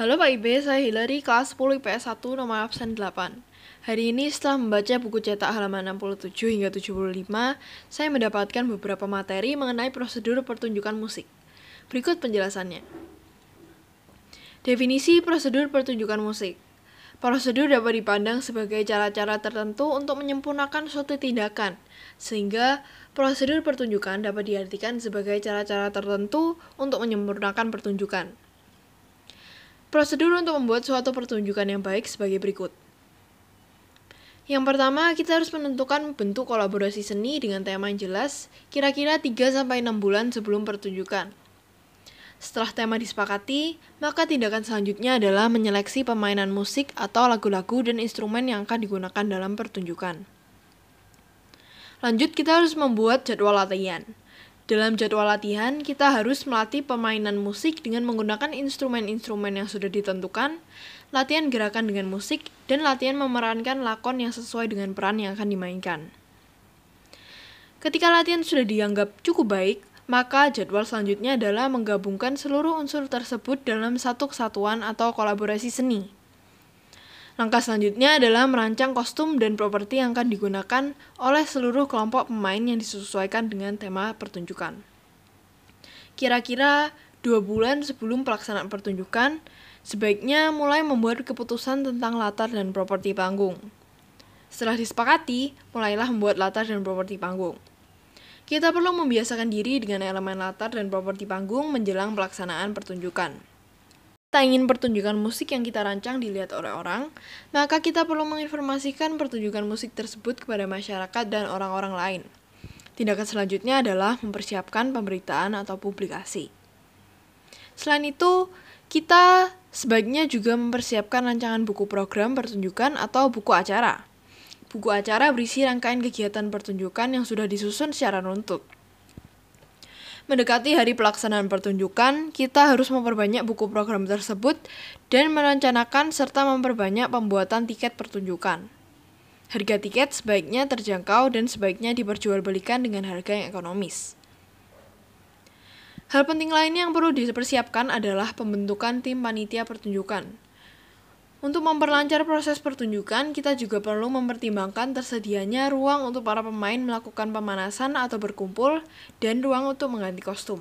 Halo Pak Ibe, saya Hilary, kelas 10 IPS 1, nomor absen 8. Hari ini setelah membaca buku cetak halaman 67 hingga 75, saya mendapatkan beberapa materi mengenai prosedur pertunjukan musik. Berikut penjelasannya. Definisi prosedur pertunjukan musik. Prosedur dapat dipandang sebagai cara-cara tertentu untuk menyempurnakan suatu tindakan, sehingga prosedur pertunjukan dapat diartikan sebagai cara-cara tertentu untuk menyempurnakan pertunjukan. Prosedur untuk membuat suatu pertunjukan yang baik sebagai berikut. Yang pertama, kita harus menentukan bentuk kolaborasi seni dengan tema yang jelas, kira-kira 3-6 bulan sebelum pertunjukan. Setelah tema disepakati, maka tindakan selanjutnya adalah menyeleksi pemainan musik atau lagu-lagu dan instrumen yang akan digunakan dalam pertunjukan. Lanjut, kita harus membuat jadwal latihan. Dalam jadwal latihan, kita harus melatih permainan musik dengan menggunakan instrumen-instrumen yang sudah ditentukan, latihan gerakan dengan musik, dan latihan memerankan lakon yang sesuai dengan peran yang akan dimainkan. Ketika latihan sudah dianggap cukup baik, maka jadwal selanjutnya adalah menggabungkan seluruh unsur tersebut dalam satu kesatuan atau kolaborasi seni. Langkah selanjutnya adalah merancang kostum dan properti yang akan digunakan oleh seluruh kelompok pemain yang disesuaikan dengan tema pertunjukan. Kira-kira dua bulan sebelum pelaksanaan pertunjukan, sebaiknya mulai membuat keputusan tentang latar dan properti panggung. Setelah disepakati, mulailah membuat latar dan properti panggung. Kita perlu membiasakan diri dengan elemen latar dan properti panggung menjelang pelaksanaan pertunjukan kita ingin pertunjukan musik yang kita rancang dilihat oleh orang, maka kita perlu menginformasikan pertunjukan musik tersebut kepada masyarakat dan orang-orang lain. Tindakan selanjutnya adalah mempersiapkan pemberitaan atau publikasi. Selain itu, kita sebaiknya juga mempersiapkan rancangan buku program pertunjukan atau buku acara. Buku acara berisi rangkaian kegiatan pertunjukan yang sudah disusun secara runtut. Mendekati hari pelaksanaan pertunjukan, kita harus memperbanyak buku program tersebut dan merencanakan serta memperbanyak pembuatan tiket pertunjukan. Harga tiket sebaiknya terjangkau dan sebaiknya diperjualbelikan dengan harga yang ekonomis. Hal penting lainnya yang perlu dipersiapkan adalah pembentukan tim panitia pertunjukan. Untuk memperlancar proses pertunjukan, kita juga perlu mempertimbangkan tersedianya ruang untuk para pemain melakukan pemanasan atau berkumpul, dan ruang untuk mengganti kostum.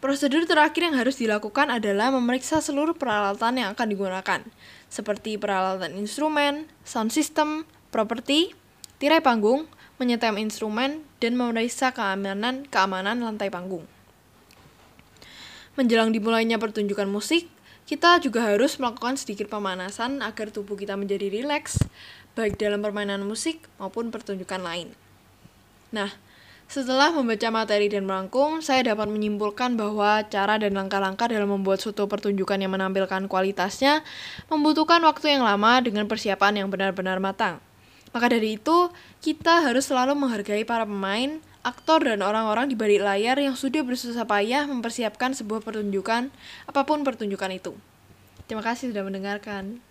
Prosedur terakhir yang harus dilakukan adalah memeriksa seluruh peralatan yang akan digunakan, seperti peralatan instrumen, sound system, properti, tirai panggung, menyetem instrumen, dan memeriksa keamanan keamanan lantai panggung. Menjelang dimulainya pertunjukan musik, kita juga harus melakukan sedikit pemanasan agar tubuh kita menjadi rileks, baik dalam permainan musik maupun pertunjukan lain. Nah, setelah membaca materi dan merangkum, saya dapat menyimpulkan bahwa cara dan langkah-langkah dalam membuat suatu pertunjukan yang menampilkan kualitasnya membutuhkan waktu yang lama dengan persiapan yang benar-benar matang. Maka dari itu, kita harus selalu menghargai para pemain, aktor dan orang-orang di balik layar yang sudah bersusah payah mempersiapkan sebuah pertunjukan, apa pun pertunjukan itu. Terima kasih sudah mendengarkan.